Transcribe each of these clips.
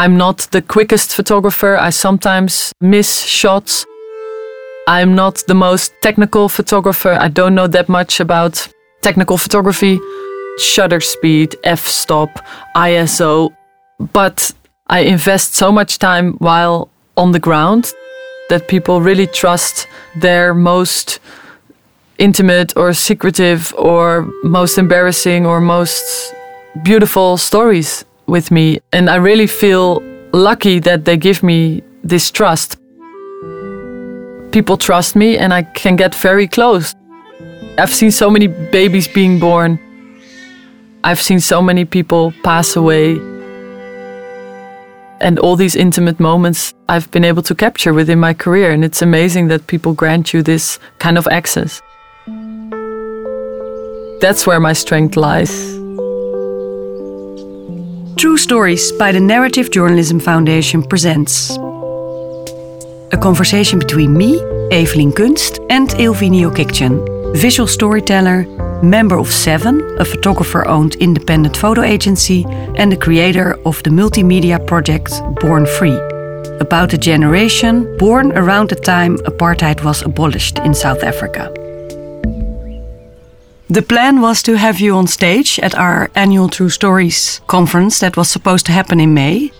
I'm not the quickest photographer. I sometimes miss shots. I'm not the most technical photographer. I don't know that much about technical photography, shutter speed, f stop, ISO. But I invest so much time while on the ground that people really trust their most intimate or secretive or most embarrassing or most beautiful stories with me. And I really feel lucky that they give me this trust. People trust me and I can get very close. I've seen so many babies being born. I've seen so many people pass away. And all these intimate moments I've been able to capture within my career. And it's amazing that people grant you this kind of access. That's where my strength lies. True Stories by the Narrative Journalism Foundation presents a conversation between me, Evelien Kunst, and Ilvy Njiokiktjien, visual storyteller, member of Seven, a photographer owned independent photo agency, and the creator of the multimedia project Born Free, about a generation born around the time apartheid was abolished in South Africa. The plan was to have you on stage at our annual True Stories conference that was supposed to happen in May.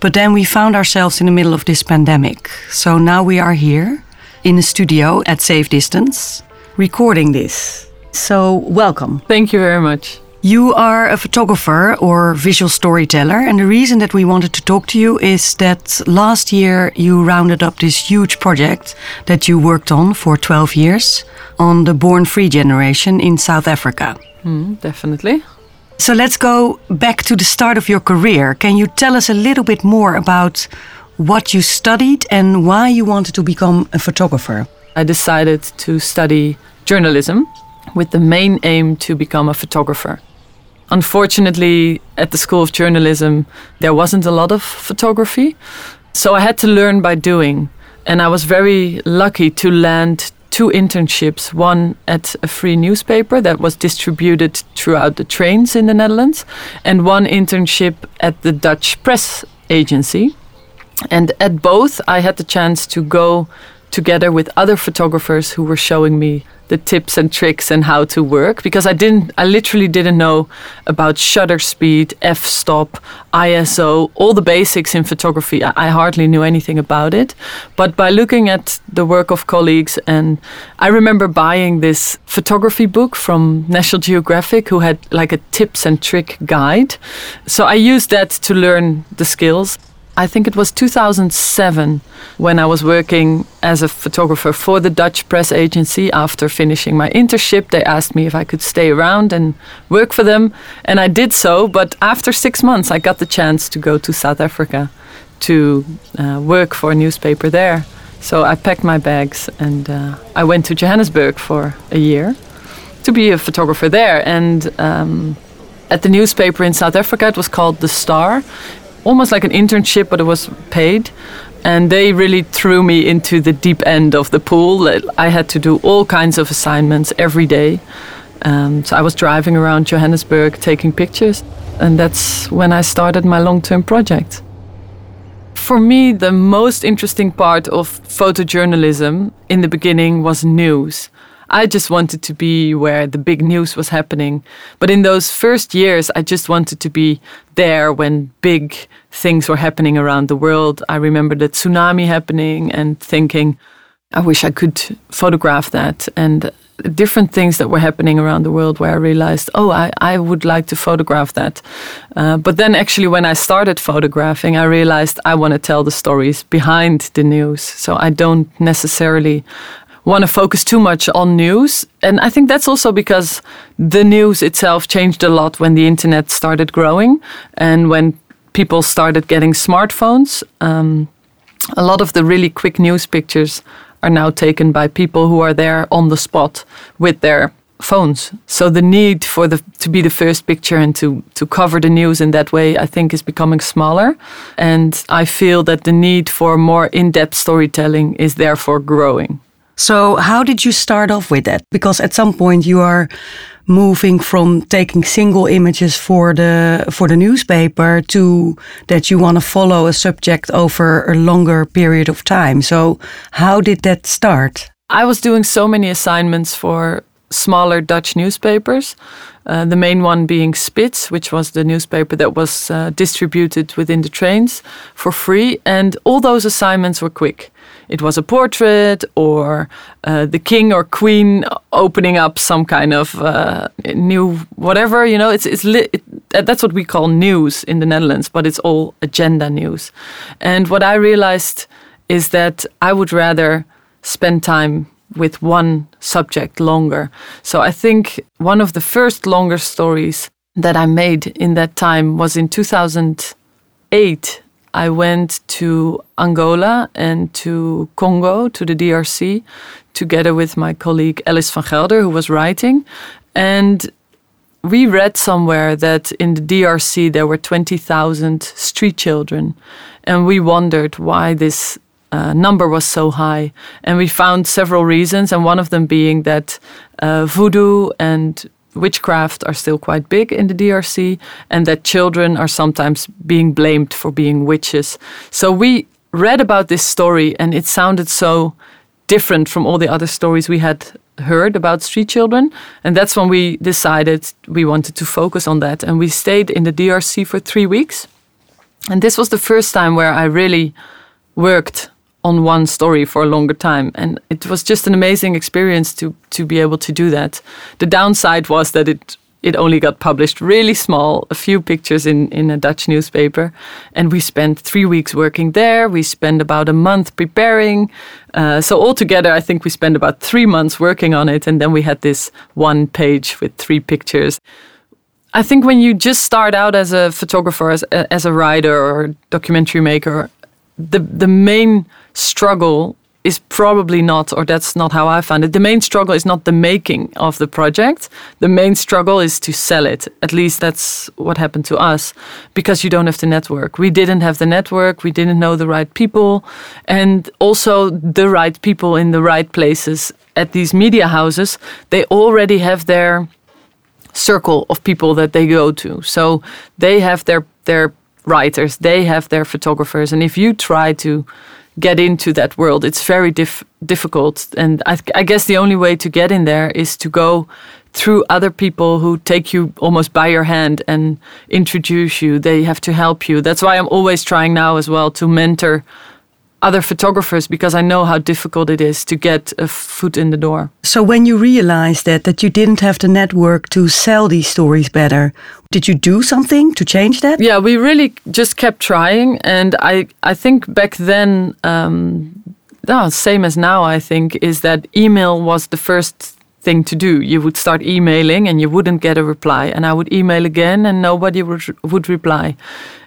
But then we found ourselves in the middle of this pandemic. So now we are here in a studio at safe distance recording this. So, welcome. Thank you very much. You are a photographer or visual storyteller, and the reason that we wanted to talk to you is that last year you rounded up this huge project that you worked on for 12 years on the born free generation in South Africa. Mm, definitely. So let's go back to the start of your career. Can you tell us a little bit more about what you studied and why you wanted to become a photographer? I decided to study journalism with the main aim to become a photographer. Unfortunately, at the School of Journalism, there wasn't a lot of photography. So I had to learn by doing. And I was very lucky to land two internships one at a free newspaper that was distributed throughout the trains in the Netherlands, and one internship at the Dutch press agency. And at both, I had the chance to go together with other photographers who were showing me the tips and tricks and how to work because I didn't I literally didn't know about shutter speed, f-stop, ISO, all the basics in photography. I, I, hardly knew anything about it. But by looking at the work of colleagues and I remember buying this photography book from National Geographic who had like a tips and trick guide. So I used that to learn the skills. I think it was 2007 when I was working as a photographer for the Dutch press agency. After finishing my internship, they asked me if I could stay around and work for them, and I did so. But after six months, I got the chance to go to South Africa to uh, work for a newspaper there. So I packed my bags and uh, I went to Johannesburg for a year to be a photographer there. And um, at the newspaper in South Africa, it was called The Star almost like an internship, but it was paid. And they really threw me into the deep end of the pool. I had to do all kinds of assignments every day. Um, so I was driving around Johannesburg taking pictures. And that's when I started my long term project. For me, the most interesting part of photojournalism in the beginning was news. I just wanted to be where the big news was happening. But in those first years, I just wanted to be there when big things were happening around the world. I remember the tsunami happening and thinking, I wish I could photograph that. And different things that were happening around the world where I realized, oh, I, I would like to photograph that. Uh, but then actually, when I started photographing, I realized I want to tell the stories behind the news. So I don't necessarily want to focus too much on news. And I think that's also because the news itself changed a lot when the internet started growing and when people started getting smartphones. Um, a lot of the really quick news pictures are now taken by people who are there on the spot with their phones. So the need for the to be the first picture and to to cover the news in that way, I think, is becoming smaller. And I feel that the need for more in-depth storytelling is therefore growing. So, how did you start off with that? Because at some point you are moving from taking single images for the for the newspaper to that you want to follow a subject over a longer period of time. So how did that start? I was doing so many assignments for smaller Dutch newspapers. Uh, the main one being Spits, which was the newspaper that was uh, distributed within the trains for free. And all those assignments were quick. It was a portrait or uh, the king or queen opening up some kind of uh, new whatever. You know, it's it's it, that's what we call news in the Netherlands, but it's all agenda news. And what I realized is that I would rather spend time with one subject longer. So I think one of the first longer stories that I made in that time was in 2008. I went to Angola and to Congo, to the DRC, together with my colleague Elles van Gelder, who was writing. And we read somewhere that in the DRC there were 20,000 street children. And we wondered why this uh, number was so high. And we found several reasons, and one of them being that uh, voodoo and witchcraft are still quite big in the DRC, and that children are sometimes being blamed for being witches. So we read about this story, and it sounded so different from all the other stories we had heard about street children. And that's when we decided we wanted to focus on that. And we stayed in the DRC for three weeks. And this was the first time where I really worked on one story for a longer time. And it was just an amazing experience to to be able to do that. The downside was that it it only got published really small a few pictures in in a dutch newspaper. And we spent three weeks working there. We spent about a month preparing. Uh, so altogether i think we spent about three months working on it. And then we had this one page with three pictures. I think when you just start out as a photographer, as as a writer or documentary maker, the the main struggle is probably not, or that's not how I found it. The main struggle is not the making of the project. The main struggle is to sell it. At least that's what happened to us because you don't have the network. We didn't have the network. We didn't know the right people and also the right people in the right places at these media houses. They already have their circle of people that they go to. So they have their, their writers, they have their photographers. And if you try to get into that world. It's very dif- difficult, and I, I, guess the only way to get in there is to go through other people who take you almost by your hand and introduce you. They have to help you. That's why I'm always trying now as well to mentor other photographers because I know how difficult it is to get a foot in the door. So when you realized that that you didn't have the network to sell these stories better, did you do something to change that? Yeah, we really just kept trying, and I I think back then, um, no, same as now, I think is that email was the first thing to do. You would start emailing and you wouldn't get a reply, and I would email again and nobody would would reply.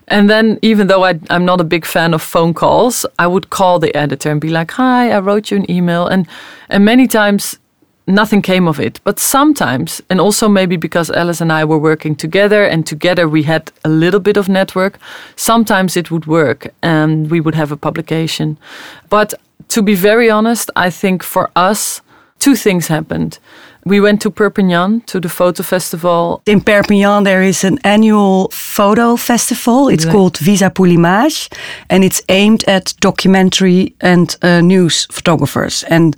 And then, even though I, am not a big fan of phone calls, I would call the editor and be like, "Hi, I wrote you an email," and and many times nothing came of it. But sometimes, and also maybe because Elles and I were working together, and together we had a little bit of network. Sometimes it would work, and we would have a publication. But to be very honest, I think for us, two things happened. We went to Perpignan to the photo festival. In Perpignan, there is an annual photo festival. It's called Visa pour l'image, and it's aimed at documentary and uh, news photographers. And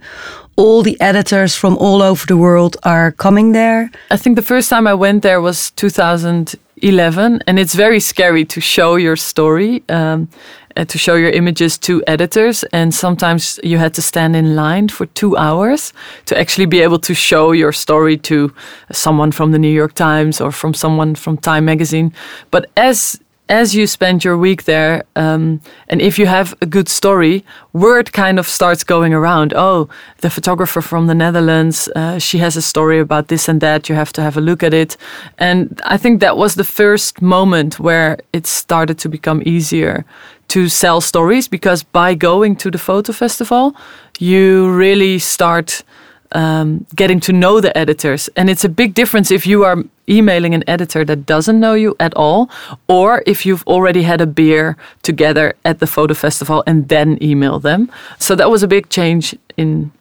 all the editors from all over the world are coming there. I think the first time I went there was 2011, and it's very scary to show your story. Um, to show your images to editors, and sometimes you had to stand in line for two hours to actually be able to show your story to someone from the New York Times or from someone from Time Magazine. But as as you spend your week there, um, and if you have a good story, word kind of starts going around. Oh, the photographer from the Netherlands, uh, she has a story about this and that. You have to have a look at it. And I think that was the first moment where it started to become easier to sell stories because by going to the photo festival, you really start um, getting to know the editors. And it's a big difference if you are emailing an editor that doesn't know you at all, or if you've already had a beer together at the photo festival and then email them. So that was a big change in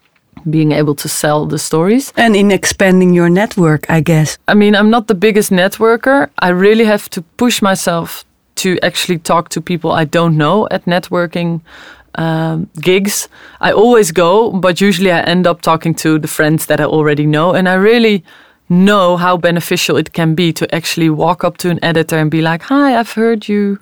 being able to sell the stories. And in expanding your network, I guess. I mean, I'm not the biggest networker. I really have to push myself to actually talk to people I don't know at networking um, gigs. I always go, but usually I end up talking to the friends that I already know. And I really know how beneficial it can be to actually walk up to an editor and be like, Hi, I've heard you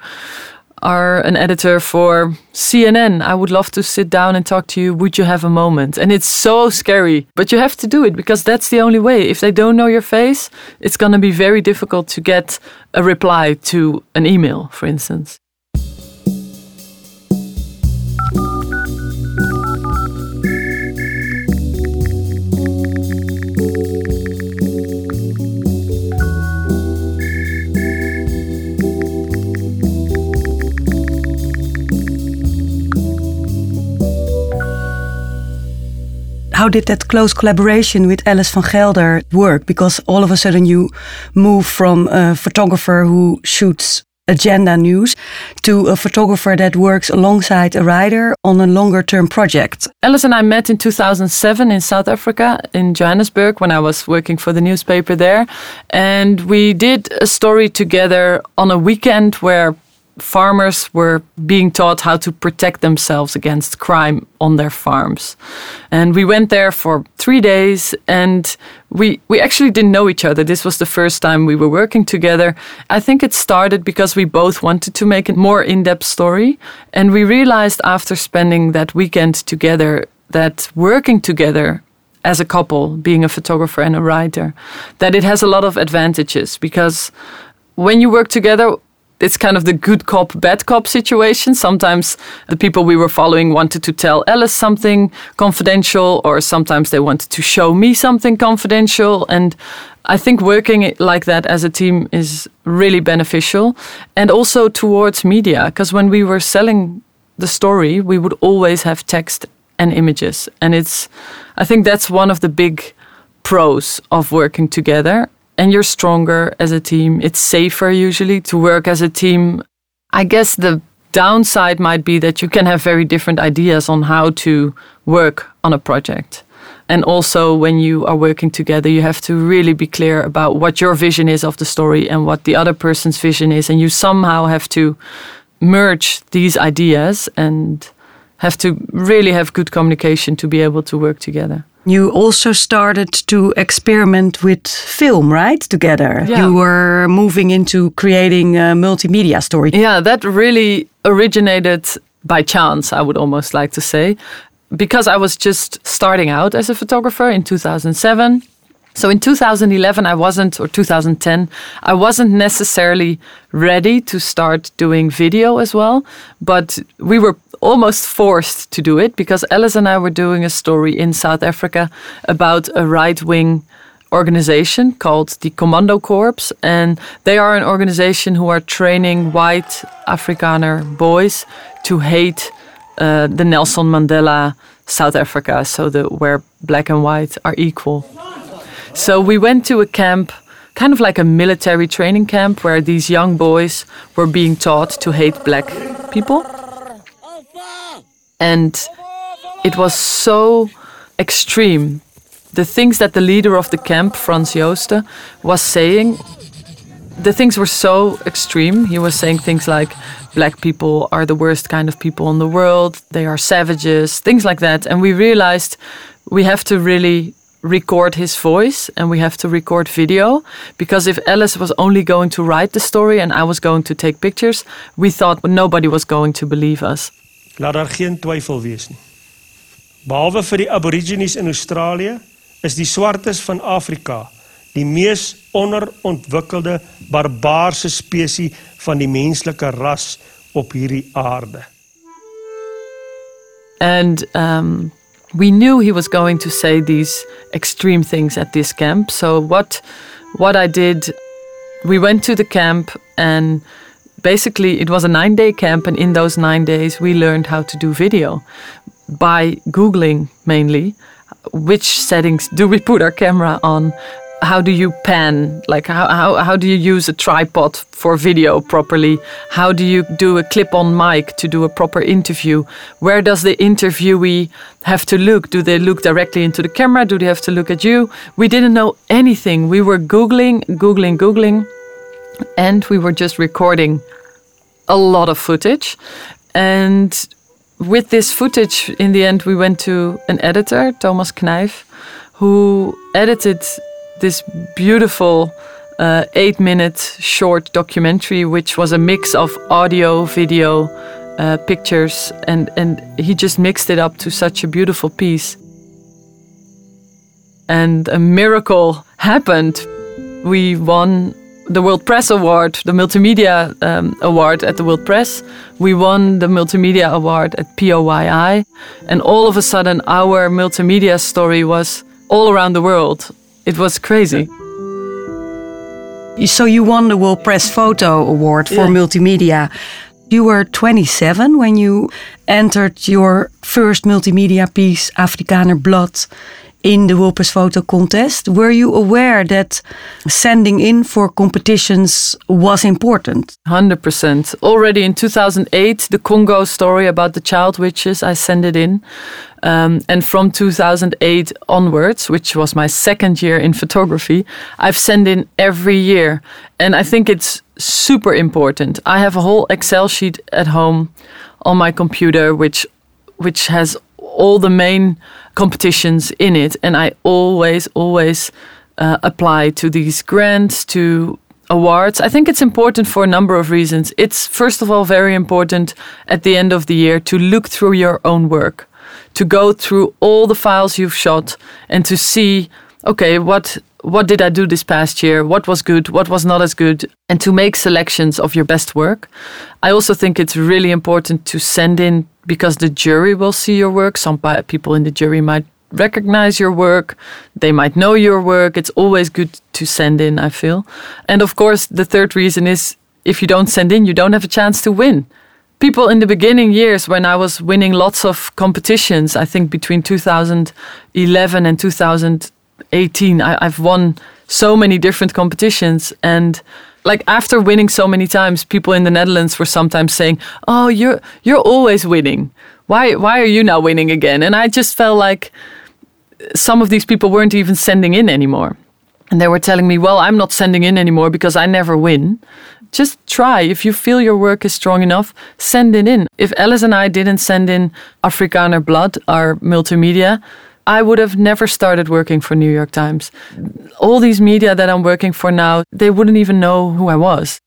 are an editor for CNN. I would love to sit down and talk to you. Would you have a moment? And it's so scary, but you have to do it because that's the only way. If they don't know your face, it's going to be very difficult to get a reply to an email, for instance. How did that close collaboration with Elles van Gelder work? Because all of a sudden you move from a photographer who shoots agenda news to a photographer that works alongside a writer on a longer term project. Elles and I met in 2007 in South Africa, in Johannesburg, when I was working for the newspaper there. And we did a story together on a weekend where farmers were being taught how to protect themselves against crime on their farms. And we went there for three days and we, we actually didn't know each other. This was the first time we were working together. I think it started because we both wanted to make a more in depth story. And we realized after spending that weekend together that working together as a couple, being a photographer and a writer, that it has a lot of advantages because when you work together, it's kind of the good cop, bad cop situation. Sometimes the people we were following wanted to tell Elles something confidential, or sometimes they wanted to show me something confidential. And I think working like that as a team is really beneficial. And also towards media, because when we were selling the story, we would always have text and images. And it's, I think that's one of the big pros of working together and you're stronger as a team. It's safer usually to work as a team. I guess the downside might be that you can have very different ideas on how to work on a project. And also, when you are working together, you have to really be clear about what your vision is of the story and what the other person's vision is. And you somehow have to merge these ideas and have to really have good communication to be able to work together. You also started to experiment with film, right? Together. Yeah. You were moving into creating a multimedia story. Yeah, that really originated by chance, I would almost like to say, because I was just starting out as a photographer in 2007. So in 2011, I wasn't, or 2010, I wasn't necessarily ready to start doing video as well. But we were almost forced to do it because Elles and I were doing a story in South Africa about a right wing organization called the Commando Corps. And they are an organization who are training white Afrikaner boys to hate uh, the Nelson Mandela South Africa, so the where black and white are equal. So we went to a camp, kind of like a military training camp, where these young boys were being taught to hate black people. And it was so extreme. The things that the leader of the camp, Frans Jooste, was saying, the things were so extreme. He was saying things like, black people are the worst kind of people in the world, they are savages, things like that. And we realized we have to really record his voice and we have to record video because if Elles was only going to write the story and I was going to take pictures, we thought nobody was going to believe us. Laat daar geen twyfel wees nie. Behalwe vir die Aborigines in Australië, is die swartes van Afrika die mees onderontwikkelde barbaarse spesies van die menslike ras op hierdie aarde. And um we knew he was going to say these extreme things at this camp. So what what I did, we went to the camp and basically it was a nine day camp and in those nine days we learned how to do video by googling mainly which settings do we put our camera on how do you pan? Like how, how, how do you use a tripod for video properly? How do you do a clip-on mic to do a proper interview? Where does the interviewee have to look? Do they look directly into the camera? Do they have to look at you? We didn't know anything. We were googling, googling, googling, and we were just recording a lot of footage. And with this footage, in the end, we went to an editor, Thomas Knijf, who edited this beautiful uh, eight minute short documentary, which was a mix of audio, video, uh, pictures, and, and he just mixed it up to such a beautiful piece. And a miracle happened. We won the World Press Award, the Multimedia um, Award at the World Press. We won the Multimedia Award at POYI. And all of a sudden, our multimedia story was all around the world. It was crazy. So you won the World Press Photo Award for Yeah. multimedia. You were 27 when you entered your first multimedia piece, Afrikaner Blood, in the Press Photo Contest. Were you aware that sending in for competitions was important? 100%. Already in 2008, the Congo story about the child witches, I sent it in. Um, and from 2008 onwards, which was my second year in photography, I've sent in every year. And I think it's super important. I have a whole Excel sheet at home on my computer, which which has all the main competitions in it, and I always, always uh, apply to these grants, to awards. I think it's important for a number of reasons. It's first of all very important at the end of the year to look through your own work, to go through all the files you've shot, and to see, okay, what what did I do this past year? What was good? What was not as good? And to make selections of your best work. I also think it's really important to send in because the jury will see your work. Some people in the jury might recognize your work, they might know your work. It's always good to send in, I feel. And of course, the third reason is if you don't send in, you don't have a chance to win. People in the beginning years, when I was winning lots of competitions, I think between 2011 and 2018, I, I've won so many different competitions. And like after winning so many times, people in the Netherlands were sometimes saying, "Oh, you're you're always winning. Why why are you now winning again?" And I just felt like some of these people weren't even sending in anymore. And they were telling me, "Well, I'm not sending in anymore because I never win." Just try. If you feel your work is strong enough, send it in. If Elles and I didn't send in Afrikaner Blood, our multimedia, I would have never started working for New York Times. All these media that I'm working for now, they wouldn't even know who I was.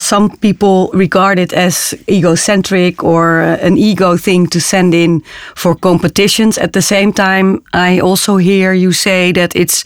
Some people regard it as egocentric or uh, an ego thing to send in for competitions. At the same time, I also hear you say that it's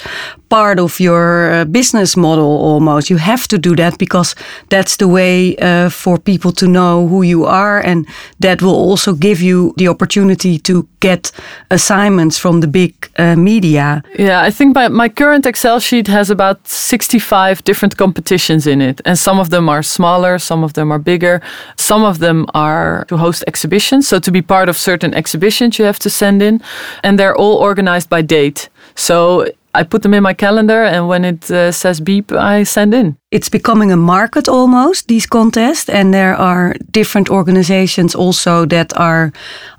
part of your uh, business model almost. You have to do that because that's the way uh, for people to know who you are, and that will also give you the opportunity to get assignments from the big uh, media. Yeah, I think my, my current Excel sheet has about 65 different competitions in it. And some of them are smaller, some of them are bigger, some of them are to host exhibitions. So, to be part of certain exhibitions, you have to send in. And they're all organized by date. So, I put them in my calendar, and when it uh, says beep, I send in. It's becoming a market almost, these contests, and there are different organizations also that are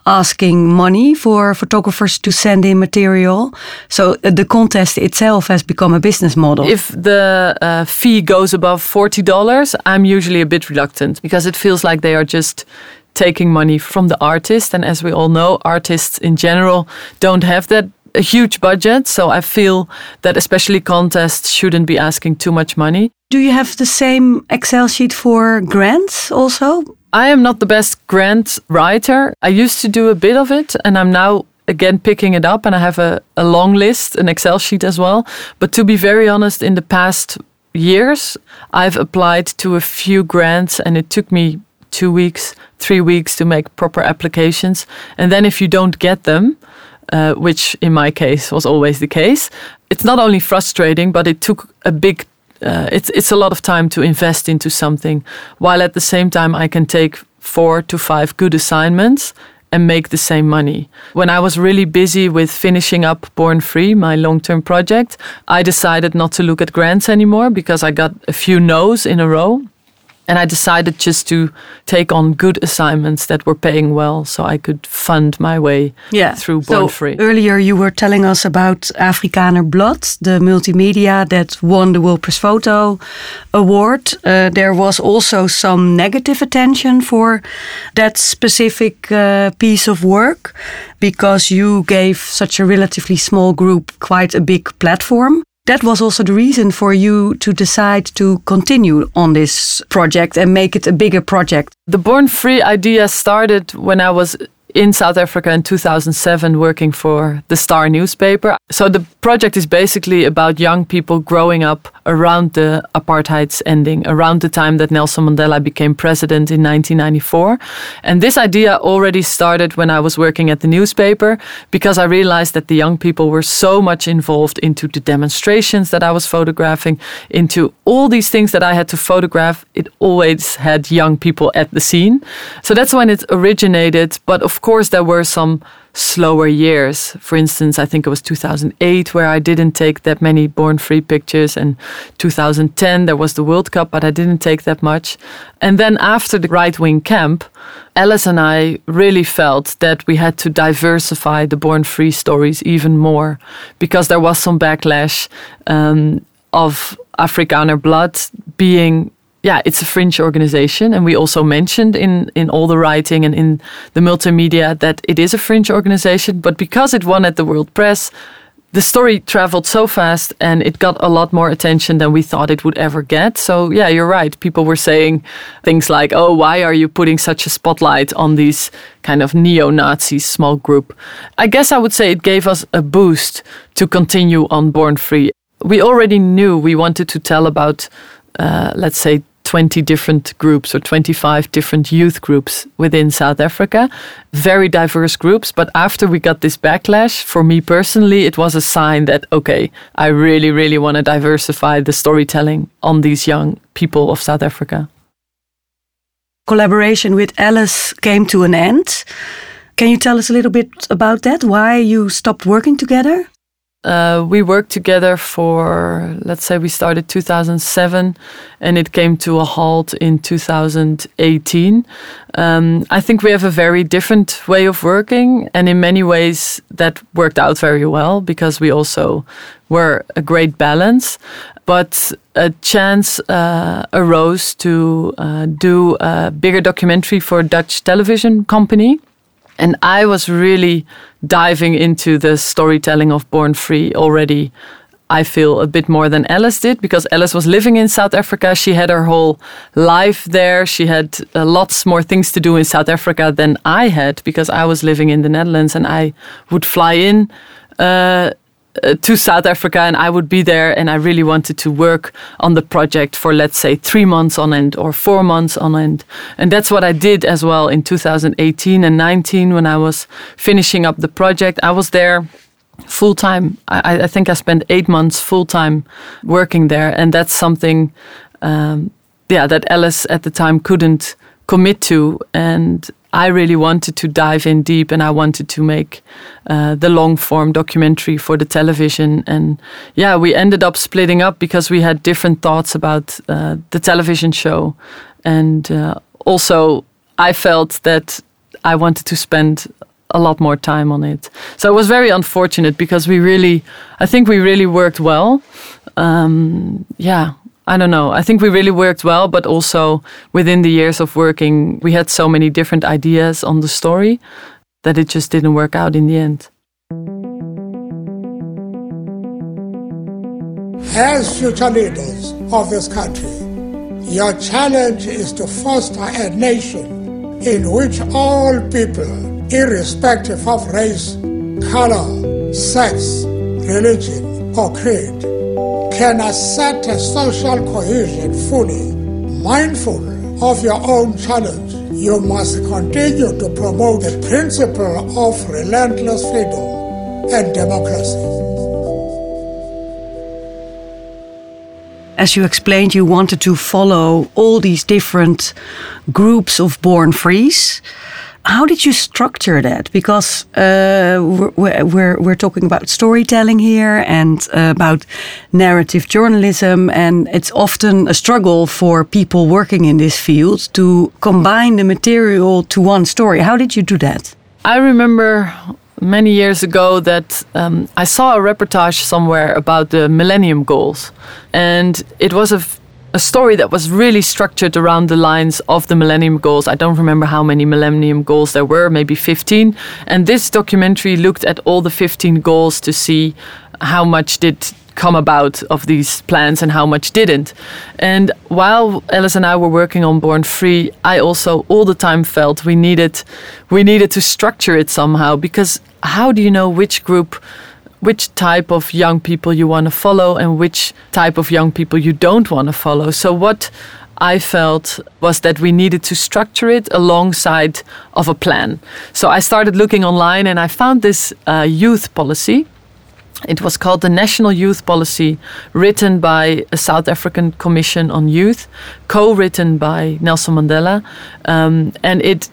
asking money for photographers to send in material. So uh, the contest itself has become a business model. If the uh, fee goes above $40, I'm usually a bit reluctant because it feels like they are just taking money from the artist. And as we all know, artists in general don't have that a huge budget. So I feel that especially contests shouldn't be asking too much money. Do you have the same Excel sheet for grants also? I am not the best grant writer. I used to do a bit of it, and I'm now again picking it up. And I have a, a long list, an Excel sheet as well. But to be very honest, in the past years, I've applied to a few grants, and it took me two weeks, three weeks to make proper applications. And then if you don't get them, uh, which in my case was always the case, it's not only frustrating, but it took a big uh, it's it's a lot of time to invest into something, while at the same time I can take four to five good assignments and make the same money. When I was really busy with finishing up Born Free, my long term project, I decided not to look at grants anymore because I got a few no's in a row. And I decided just to take on good assignments that were paying well so I could fund my way yeah. through Born so Free. Earlier, you were telling us about Afrikaner Blood, the multimedia that won the World Press Photo Award. Uh, there was also some negative attention for that specific uh, piece of work because you gave such a relatively small group quite a big platform that was also the reason for you to decide to continue on this project and make it a bigger project. The Born Free idea started when I was in South Africa in 2007 working for the Star newspaper. So the project is basically about young people growing up around the apartheid's ending, around the time that Nelson Mandela became president in 1994. And this idea already started when I was working at the newspaper because I realized that the young people were so much involved into the demonstrations that I was photographing, into all these things that I had to photograph. It always had young people at the scene. So that's when it originated. But of course, there were some slower years. For instance, I think it was 2008 where I didn't take that many Born Free pictures, and 2010 there was the World Cup, but I didn't take that much. And then after the right wing camp, Elles and I really felt that we had to diversify the Born Free stories even more because there was some backlash um, of Afrikaner blood being yeah, it's a fringe organization, and we also mentioned in in all the writing and in the multimedia that it is a fringe organization. But because it won at the World Press, the story traveled so fast, and it got a lot more attention than we thought it would ever get. So yeah, you're right. People were saying things like, "Oh, why are you putting such a spotlight on these kind of neo-Nazi small group?" I guess I would say it gave us a boost to continue on Born Free. We already knew we wanted to tell about, uh, let's say, 20 different groups or 25 different youth groups within South Africa, very diverse groups. But after we got this backlash, for me personally, it was a sign that, okay, I really, really want to diversify the storytelling on these young people of South Africa. Collaboration with Elles came to an end. Can you tell us a little bit about that? Why you stopped working together? Uh, we worked together for, let's say, we started 2007 and it came to a halt in 2018. Um, I think we have a very different way of working, and in many ways that worked out very well because we also were a great balance. But a chance uh, arose to uh, do a bigger documentary for a Dutch television company. And I was really diving into the storytelling of Born Free already. I feel a bit more than Elles did because Elles was living in South Africa. She had her whole life there. She had uh, lots more things to do in South Africa than I had because I was living in the Netherlands and I would fly in uh, to South Africa and I would be there and I really wanted to work on the project for let's say 3 months on end or 4 months on end. And that's what I did as well in 2018 and 19 when I was finishing up the project. I was there full time I, I think I spent 8 months full time working there and that's something um, yeah that Elles at the time couldn't commit to. And I really wanted to dive in deep and I wanted to make uh, the long form documentary for the television. And yeah, we ended up splitting up because we had different thoughts about uh, the television show. And uh, also, I felt that I wanted to spend a lot more time on it. So it was very unfortunate because we really, I think we really worked well. Um, yeah, I don't know. I think we really worked well, but also within the years of working, we had so many different ideas on the story that it just didn't work out in the end. As future leaders of this country, your challenge is to foster a nation in which all people, irrespective of race, color, sex, religion, or creed, can assert a social cohesion fully. Mindful of your own challenge, you must continue to promote the principle of relentless freedom and democracy. As you explained, you wanted to follow all these different groups of born frees. How did you structure that? Because uh, we're, we're, we're talking about storytelling here and uh, about narrative journalism, and it's often a struggle for people working in this field to combine the material to one story. How did you do that? I remember many years ago that um, I saw a reportage somewhere about the Millennium Goals, and it was a a story that was really structured around the lines of the Millennium Goals. I don't remember how many Millennium Goals there were, maybe 15. And this documentary looked at all the 15 goals to see how much did come about of these plans and how much didn't. And while Elles and I were working on Born Free, I also all the time felt we needed we needed to structure it somehow because how do you know which group which type of young people you want to follow and which type of young people you don't want to follow. So what I felt was that we needed to structure it alongside of a plan. So I started looking online and I found this uh, youth policy. It was called the National Youth Policy, written by a South African Commission on Youth, co written by Nelson Mandela. Um, and it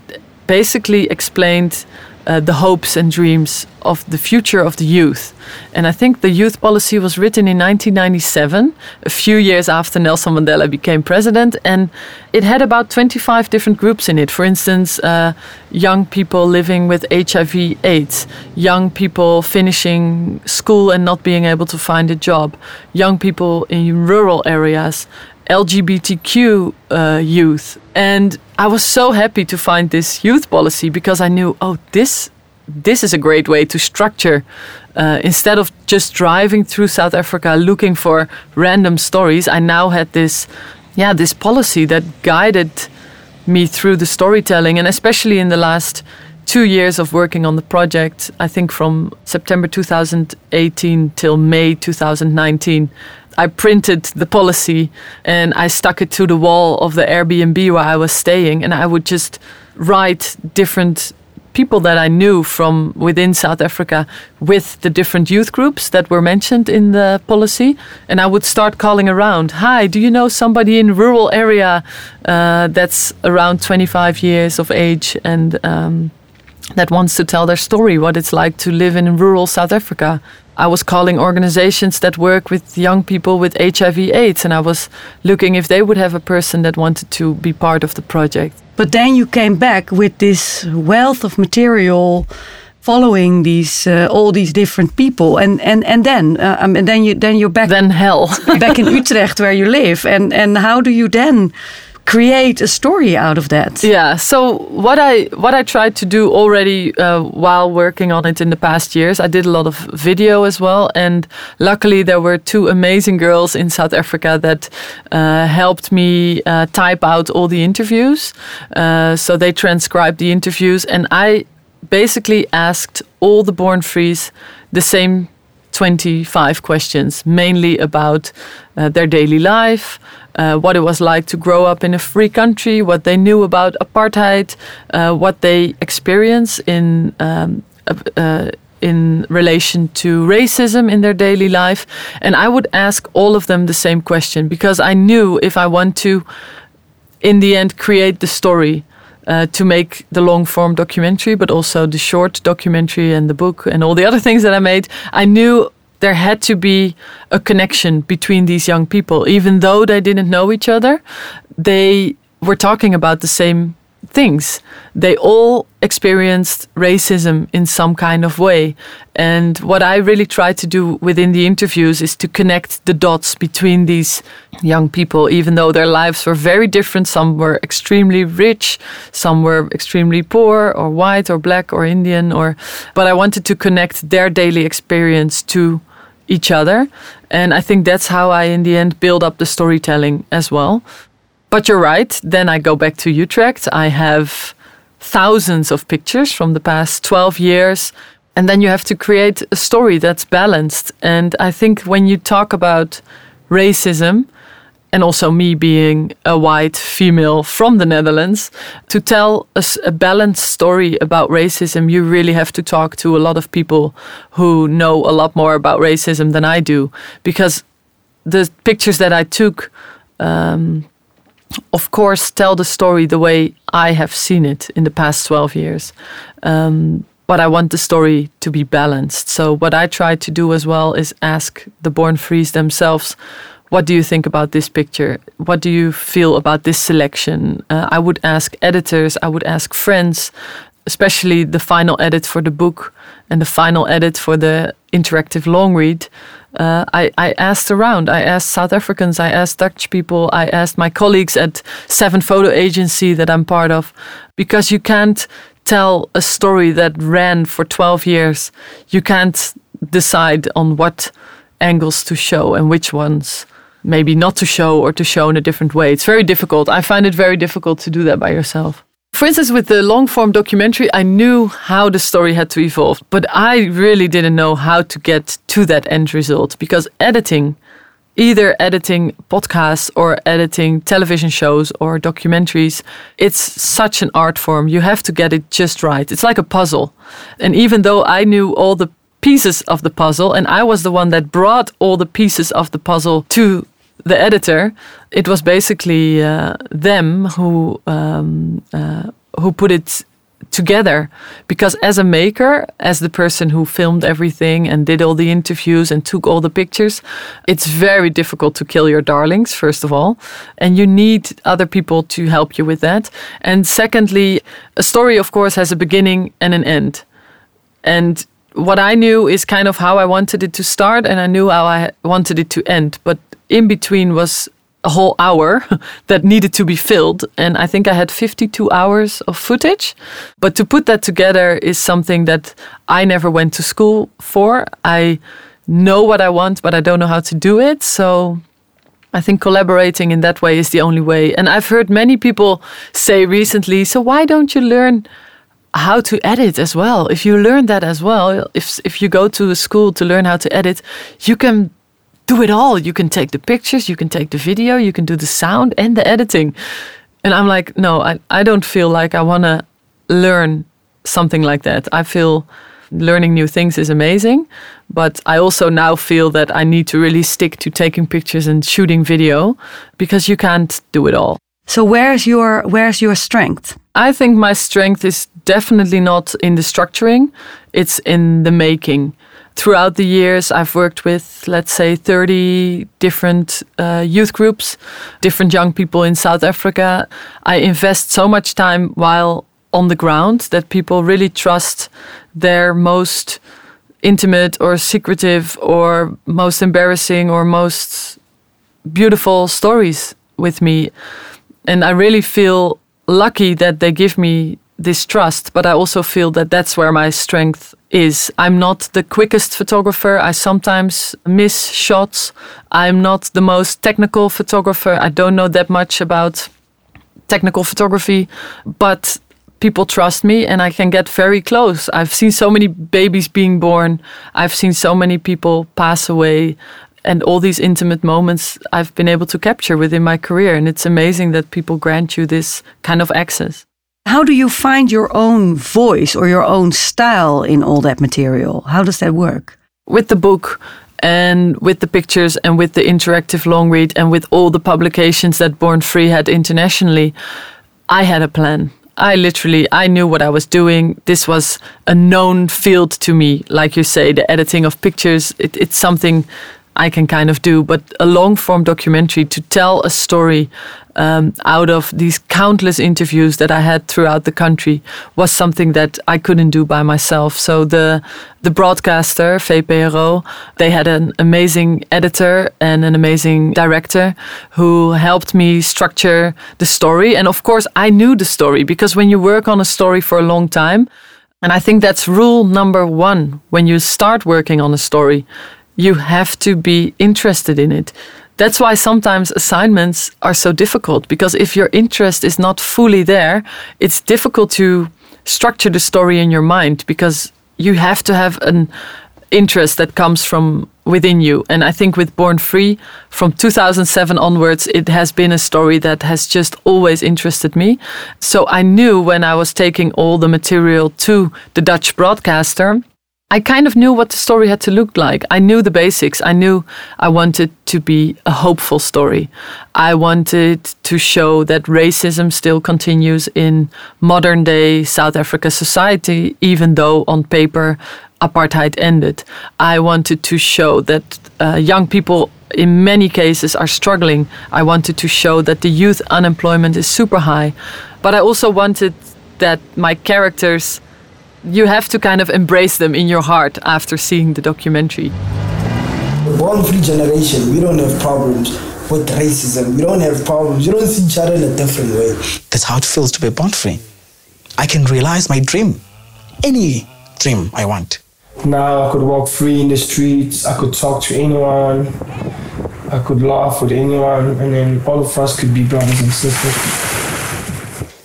basically explained uh, the hopes and dreams of the future of the youth. And I think the youth policy was written in 1997, a few years after Nelson Mandela became president. And it had about 25 different groups in it. For instance, uh, young people living with HIV AIDS, young people finishing school and not being able to find a job, young people in rural areas, LGBTQ uh, youth. And I was so happy to find this youth policy because I knew, oh, this this is a great way to structure. Uh, instead of just driving through South Africa looking for random stories, I now had this, yeah, this policy that guided me through the storytelling, and especially in the last two years of working on the project, I think from September 2018 till May 2019, I printed the policy and I stuck it to the wall of the Airbnb where I was staying, and I would just write different people that I knew from within South Africa with the different youth groups that were mentioned in the policy. And I would start calling around Hi, do you know somebody in rural area uh, that's around 25 years of age and um, that wants to tell their story, what it's like to live in rural South Africa? I was calling organizations that work with young people with HIV/AIDS, and I was looking if they would have a person that wanted to be part of the project. But then you came back with this wealth of material following these uh, all these different people and and and then uh, um, and then you then you're back then hell back in Utrecht where you live and and how do you then create a story out of that. Yeah. So what I what I tried to do already uh, while working on it in the past years, I did a lot of video as well, and luckily there were two amazing girls in South Africa that uh, helped me uh, type out all the interviews. Uh, so they transcribed the interviews, and I basically asked all the born frees the same 25 questions, mainly about uh, their daily life, uh, what it was like to grow up in a free country, what they knew about apartheid, uh, what they experience in. Um, in relation to racism in their daily life. And I would ask all of them the same question because I knew if I want to, in the end, create the story uh, to make the long form documentary, but also the short documentary and the book and all the other things that I made, I knew there had to be a connection between these young people. Even though they didn't know each other, they were talking about the same things. They all experienced racism in some kind of way. And what I really try to do within the interviews is to connect the dots between these young people, even though their lives were very different. Some were extremely rich, some were extremely poor, or white, or black, or Indian, or but I wanted to connect their daily experience to each other. And I think that's how I, in the end, build up the storytelling as well. But you're right. Then I go back to Utrecht. I have thousands of pictures from the past 12 years. And then you have to create a story that's balanced. And I think when you talk about racism, and also me being a white female from the Netherlands, to tell a, a, balanced story about racism, you really have to talk to a lot of people who know a lot more about racism than I do. Because the pictures that I took um, of course, tell the story the way I have seen it in the past 12 years. Um, but I want the story to be balanced. So, what I try to do as well is ask the Born Frees themselves what do you think about this picture? What do you feel about this selection? Uh, I would ask editors, I would ask friends, especially the final edit for the book and the final edit for the interactive long read. Uh, I, I asked around. I asked South Africans. I asked Dutch people. I asked my colleagues at Seven Photo Agency that I'm part of, because you can't tell a story that ran for 12 years. You can't decide on what angles to show and which ones maybe not to show or to show in a different way. It's very difficult. I find it very difficult to do that by yourself. For instance, with the long form documentary, I knew how the story had to evolve, but I really didn't know how to get to that end result because editing, either editing podcasts or editing television shows or documentaries, it's such an art form. You have to get it just right. It's like a puzzle. And even though I knew all the pieces of the puzzle, and I was the one that brought all the pieces of the puzzle to the editor. It was basically uh, them who um, uh, who put it together. Because as a maker as the person who filmed everything and did all the interviews and took all the pictures it's very difficult to kill your darlings first of all. And you need other people to help you with that. And secondly a story of course has a beginning and an end. And what I knew is kind of how I wanted it to start, and I knew how I wanted it to end. But in between was a whole hour that needed to be filled. And I think I had 52 hours of footage. But to put that together is something that I never went to school for. I know what I want, but I don't know how to do it. So I think collaborating in that way is the only way. And I've heard many people say recently, so why don't you learn? How to edit as well. If you learn that as well, if if you go to a school to learn how to edit, you can do it all. You can take the pictures, you can take the video, you can do the sound and the editing. And I'm like, no, I, I don't feel like I want to learn something like that. I feel learning new things is amazing, but I also now feel that I need to really stick to taking pictures and shooting video because you can't do it all. So where's your where's your strength? I think my strength is definitely not in the structuring, it's in the making. Throughout the years, I've worked with, let's say, 30 different uh, youth groups, different young people in South Africa. I invest so much time while on the ground that people really trust their most intimate or secretive or most embarrassing or most beautiful stories with me and I really feel lucky that they give me this trust, but I also feel that that's where my strength is. I'm not the quickest photographer. I sometimes miss shots. I'm not the most technical photographer. I don't know that much about technical photography, but people trust me and I can get very close. I've seen so many babies being born. I've seen so many people pass away and all these intimate moments I've been able to capture within my career. And it's amazing that people grant you this kind of access. How do you find your own voice or your own style in all that material? How does that work? With the book and with the pictures and with the interactive long read and with all the publications that Born Free had internationally, I had a plan. I literally I knew what I was doing. This was a known field to me. Like you say, the editing of pictures, it, it's something I can kind of do, but a long form documentary to tell a story um, out of these countless interviews that I had throughout the country was something that I couldn't do by myself. So the the broadcaster VPRO, they had an amazing editor and an amazing director who helped me structure the story. And of course, I knew the story because when you work on a story for a long time, and I think that's rule number one when you start working on a story you have to be interested in it. That's why sometimes assignments are so difficult because if your interest is not fully there, it's difficult to structure the story in your mind because you have to have an interest that comes from within you. And I think with Born Free, from 2007 onwards, it has been a story that has just always interested me. So I knew when I was taking all the material to the Dutch broadcaster I kind of knew what the story had to look like. I knew the basics. I knew I wanted to be a hopeful story. I wanted to show that racism still continues in modern day South Africa society, even though on paper apartheid ended. I wanted to show that uh, young people in many cases are struggling. I wanted to show that the youth unemployment is super high. But I also wanted that my characters, you have to kind of embrace them in your heart after seeing the documentary. The born free generation, we don't have problems with racism. We don't have problems. We don't see each other in a different way. That's how it feels to be born free. I can realize my dream, any dream I want. Now I could walk free in the streets. I could talk to anyone. I could laugh with anyone, and then all of us could be brothers and sisters.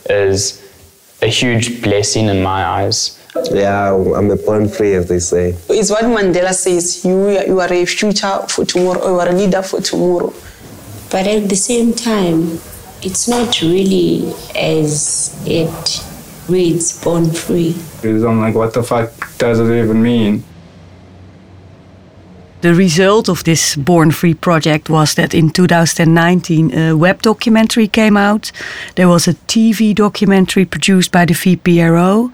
Is a huge blessing in my eyes. Yeah, I'm a born free, as they say. It's what Mandela says you, you are a future for tomorrow, you are a leader for tomorrow. But at the same time, it's not really as it reads born free. Because I'm like, what the fuck does it even mean? The result of this Born Free project was that in 2019 a web documentary came out. There was a TV documentary produced by the VPRO.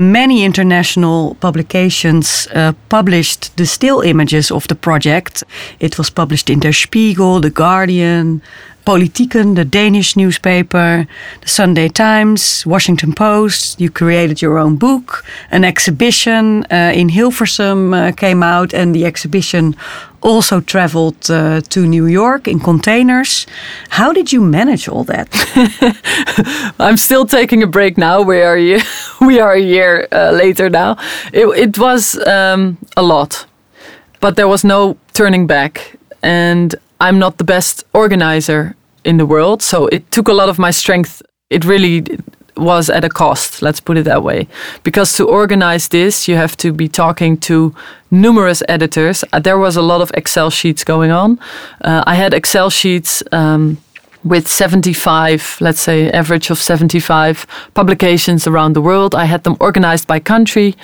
Many international publications uh, published the still images of the project. It was published in Der Spiegel, The Guardian, Politiken, the Danish newspaper, the Sunday Times, Washington Post. You created your own book. An exhibition uh, in Hilversum uh, came out, and the exhibition also traveled uh, to New York in containers. How did you manage all that? I'm still taking a break now. We are a we are a year uh, later now. It, it was um, a lot, but there was no turning back. And I'm not the best organizer in the world. So it took a lot of my strength. It really was at a cost, let's put it that way. Because to organize this, you have to be talking to numerous editors. Uh, there was a lot of Excel sheets going on. Uh, I had Excel sheets. Um, with 75, let's say, average of 75 publications around the world. I had them organized by country.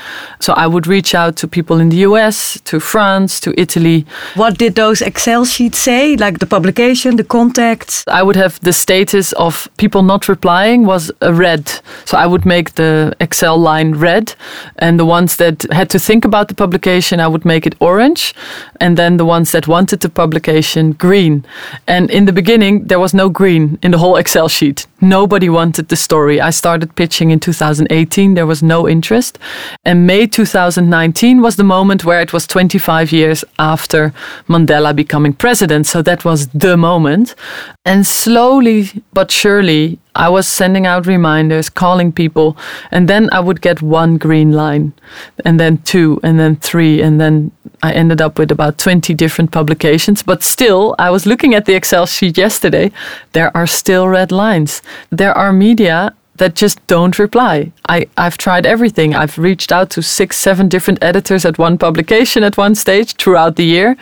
So I would reach out to people in the US, to France, to Italy. What did those Excel sheets say? Like the publication, the contacts? I would have the status of people not replying was a red. So I would make the Excel line red. And the ones that had to think about the publication, I would make it orange. And then the ones that wanted the publication, green. And in the beginning, there was no green in the whole Excel sheet. Nobody wanted the story. I started pitching in 2018. There was no interest. And May 2019 was the moment where it was 25 years after Mandela becoming president. So that was the moment. And slowly but surely, I was sending out reminders, calling people, and then I would get one green line, and then two, and then three, and then I ended up with about 20 different publications. But still, I was looking at the Excel sheet yesterday. There are still red lines. There are media that just don't reply. I, I've tried everything. I've reached out to six, seven different editors at one publication at one stage throughout the year.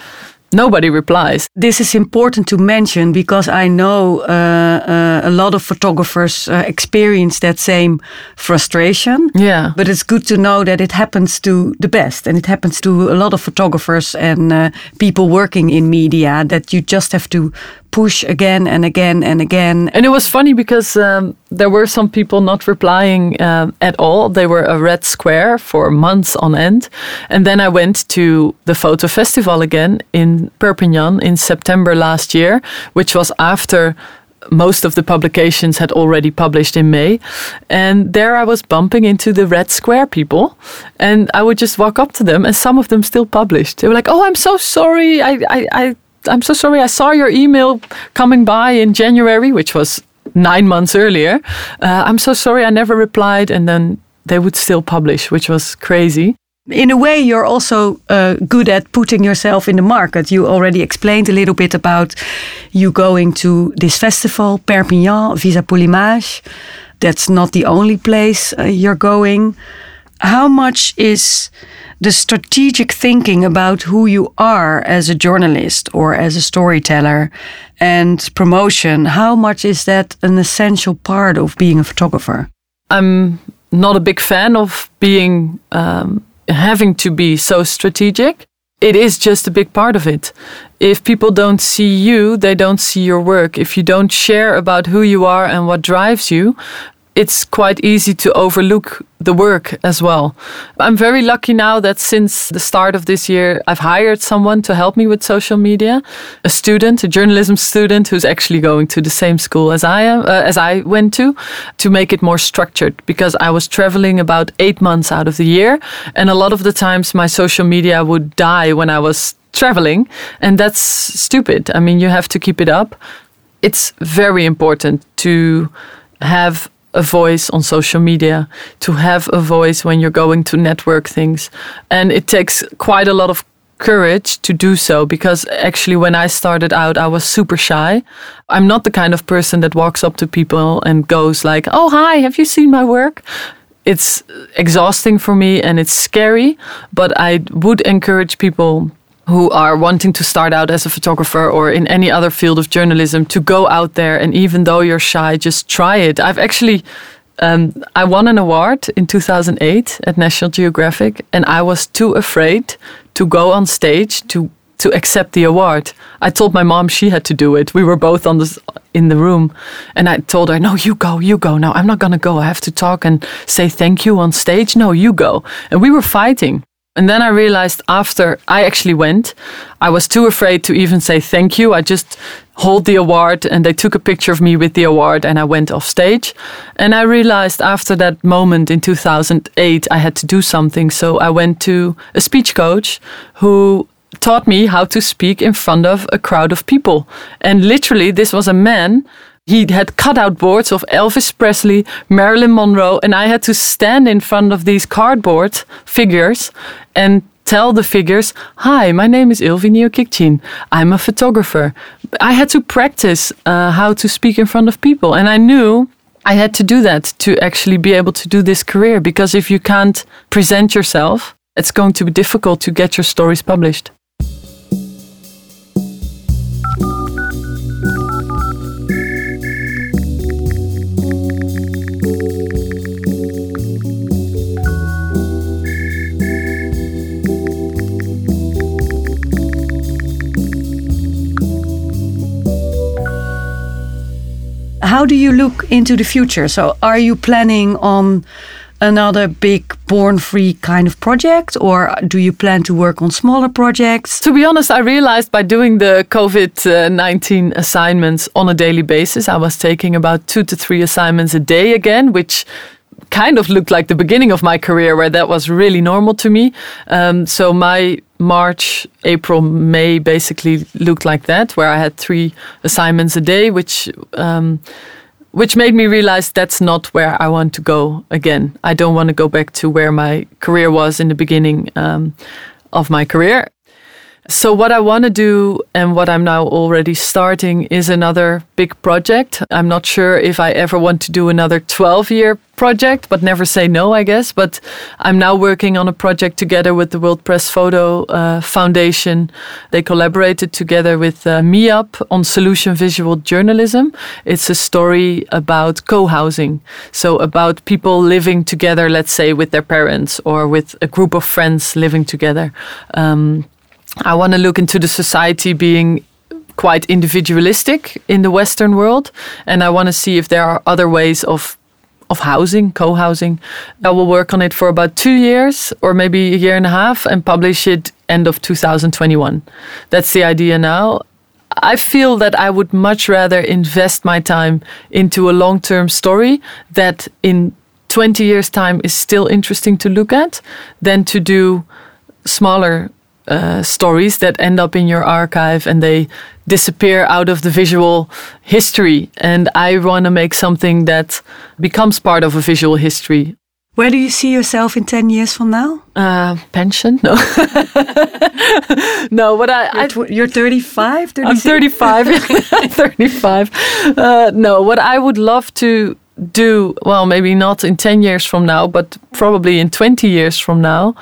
Nobody replies. This is important to mention because I know uh, uh, a lot of photographers uh, experience that same frustration. Yeah. But it's good to know that it happens to the best and it happens to a lot of photographers and uh, people working in media that you just have to push again and again and again. And it was funny because um, there were some people not replying uh, at all. They were a red square for months on end. And then I went to the photo festival again in Perpignan in September last year, which was after most of the publications had already published in May. And there I was bumping into the Red Square people. And I would just walk up to them, and some of them still published. They were like, Oh, I'm so sorry. I, I, I I'm so sorry. I saw your email coming by in January, which was nine months earlier. Uh, I'm so sorry. I never replied. And then they would still publish, which was crazy. In a way, you're also uh, good at putting yourself in the market. You already explained a little bit about you going to this festival, Perpignan, Visa pour l'Image. That's not the only place uh, you're going. How much is the strategic thinking about who you are as a journalist or as a storyteller and promotion, how much is that an essential part of being a photographer? I'm not a big fan of being um, having to be so strategic, it is just a big part of it. If people don't see you, they don't see your work. If you don't share about who you are and what drives you, it's quite easy to overlook the work as well. I'm very lucky now that since the start of this year, I've hired someone to help me with social media, a student, a journalism student who's actually going to the same school as I am, uh, as I went to, to make it more structured because I was traveling about eight months out of the year, and a lot of the times my social media would die when I was traveling, and that's stupid. I mean, you have to keep it up. It's very important to have a voice on social media, to have a voice when you're going to network things. And it takes quite a lot of courage to do so because actually, when I started out, I was super shy. I'm not the kind of person that walks up to people and goes, like, oh, hi, have you seen my work? It's exhausting for me and it's scary, but I would encourage people who are wanting to start out as a photographer or in any other field of journalism to go out there and even though you're shy just try it. I've actually um, i won an award in 2008 at national geographic and i was too afraid to go on stage to to accept the award. I told my mom she had to do it. We were both on this in the room and i told her no you go you go. No i'm not going to go. I have to talk and say thank you on stage. No you go. And we were fighting and then I realized after I actually went, I was too afraid to even say thank you. I just hold the award and they took a picture of me with the award and I went off stage. And I realized after that moment in 2008, I had to do something. So I went to a speech coach who taught me how to speak in front of a crowd of people. And literally, this was a man he had cutout boards of Elvis Presley, Marilyn Monroe, and I had to stand in front of these cardboard figures and tell the figures, Hi, my name is Ilvy Njiokiktjien. I'm a photographer. I had to practice uh, how to speak in front of people, and I knew I had to do that to actually be able to do this career because if you can't present yourself, it's going to be difficult to get your stories published. How do you look into the future? So, are you planning on another big born free kind of project or do you plan to work on smaller projects to be honest i realized by doing the covid-19 assignments on a daily basis i was taking about two to three assignments a day again which kind of looked like the beginning of my career where that was really normal to me um, so my March, April, May basically looked like that, where I had three assignments a day, which um, which made me realize that's not where I want to go again. I don't want to go back to where my career was in the beginning um, of my career. So, what I want to do and what I'm now already starting is another big project. I'm not sure if I ever want to do another 12 year project, but never say no, I guess. But I'm now working on a project together with the World Press Photo uh, Foundation. They collaborated together with uh, MIAP on Solution Visual Journalism. It's a story about co housing. So, about people living together, let's say, with their parents or with a group of friends living together. Um, I want to look into the society being quite individualistic in the Western world, and I want to see if there are other ways of of housing, co-housing. I will work on it for about two years or maybe a year and a half and publish it end of 2021. That's the idea now. I feel that I would much rather invest my time into a long-term story that in 20 years' time is still interesting to look at than to do smaller uh, stories that end up in your archive and they disappear out of the visual history. And I want to make something that becomes part of a visual history. Where do you see yourself in 10 years from now? Uh, pension? No. no, but I. You're, you're 35? 36? I'm 35. 35. Uh, no, what I would love to do, well, maybe not in 10 years from now, but probably in 20 years from now,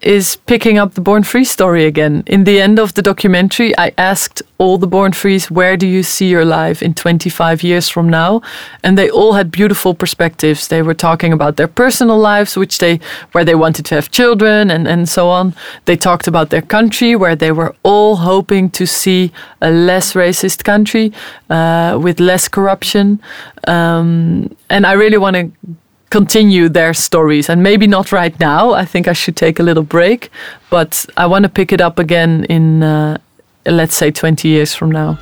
is picking up the Born Free story again. In the end of the documentary, I asked all the Born Frees, where do you see your life in 25 years from now? And they all had beautiful perspectives. They were talking about their personal lives, which they where they wanted to have children and, and so on. They talked about their country, where they were all hoping to see a less racist country uh, with less corruption. Um, and I really want to continue their stories and maybe not right now i think i should take a little break but i want to pick it up again in uh, let's say 20 years from now.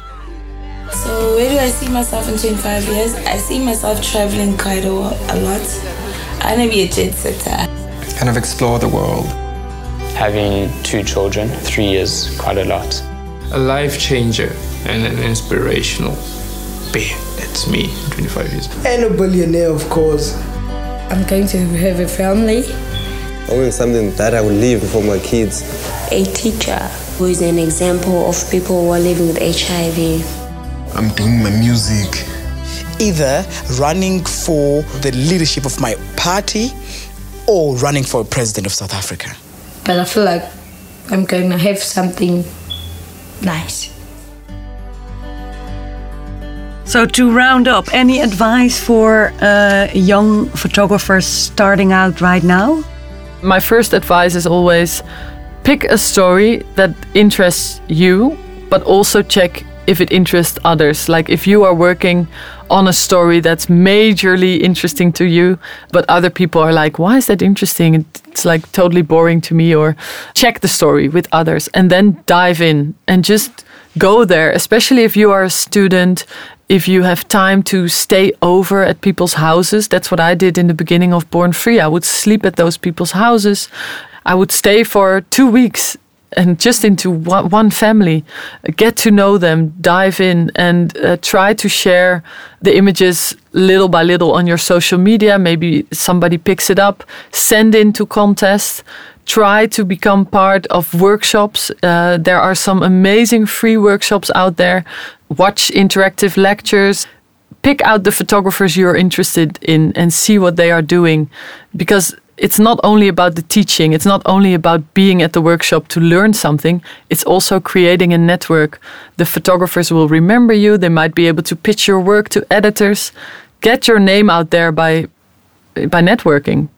So where do i see myself in 25 years? I see myself traveling quite a, a lot. I want to be a jet setter kind of explore the world. Having two children three years quite a lot. A life changer and an inspirational being that's me in 25 years. And a billionaire of course. I'm going to have a family. I want something that I will leave for my kids. A teacher who is an example of people who are living with HIV. I'm doing my music. Either running for the leadership of my party or running for president of South Africa. But I feel like I'm going to have something nice. So, to round up, any advice for uh, young photographers starting out right now? My first advice is always pick a story that interests you, but also check if it interests others. Like if you are working on a story that's majorly interesting to you, but other people are like, why is that interesting? It's like totally boring to me, or check the story with others and then dive in and just go there, especially if you are a student if you have time to stay over at people's houses, that's what I did in the beginning of Born Free. I would sleep at those people's houses. I would stay for two weeks and just into one family, get to know them, dive in, and uh, try to share the images little by little on your social media. Maybe somebody picks it up, send into contests. Try to become part of workshops. Uh, there are some amazing free workshops out there watch interactive lectures, pick out the photographers you're interested in and see what they are doing. Because it's not only about the teaching, it's not only about being at the workshop to learn something, it's also creating a network. The photographers will remember you, they might be able to pitch your work to editors. Get your name out there by, by networking.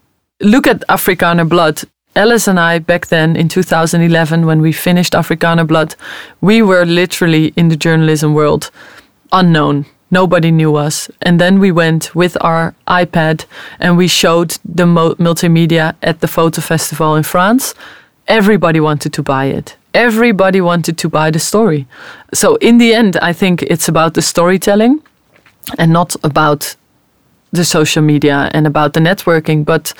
Look at Afrikaner Blood. Elles and I, back then in 2011, when we finished Afrikaner Blood, we were literally in the journalism world unknown. Nobody knew us. And then we went with our iPad and we showed the multimedia at the photo festival in France. Everybody wanted to buy it. Everybody wanted to buy the story. So, in the end, I think it's about the storytelling and not about the social media and about the networking. But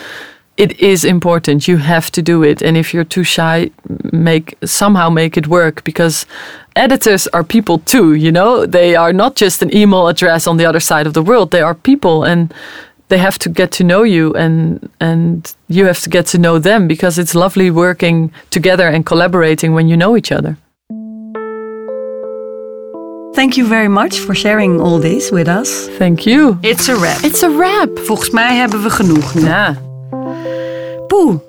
it is important. You have to do it. And if you're too shy, make somehow make it work because editors are people too, you know? They are not just an email address on the other side of the world. They are people and they have to get to know you and and you have to get to know them because it's lovely working together and collaborating when you know each other. Thank you very much for sharing all this with us. Thank you. It's a wrap. It's a wrap. Volgens mij hebben we genoeg. Ja. Poeh.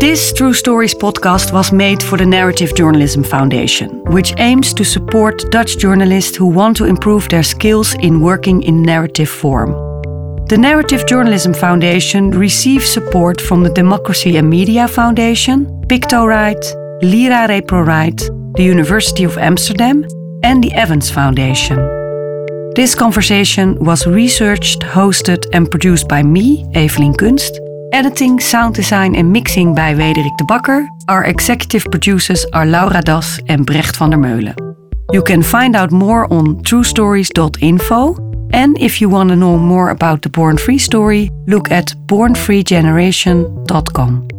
This True Stories podcast was made for the Narrative Journalism Foundation, which aims to support Dutch journalists who want to improve their skills in working in narrative form. The Narrative Journalism Foundation receives support from the Democracy and Media Foundation, PictoRight, Lira ReproWrite, the University of Amsterdam, and the Evens Foundation. This conversation was researched, hosted, and produced by me, Evelien Kunst, Editing, sound design en mixing bij Wederik de Bakker. Our executive producers are Laura Das en Brecht van der Meulen. You can find out more on truestories.info. And if you want to know more about the Born Free story, look at bornfreegeneration.com.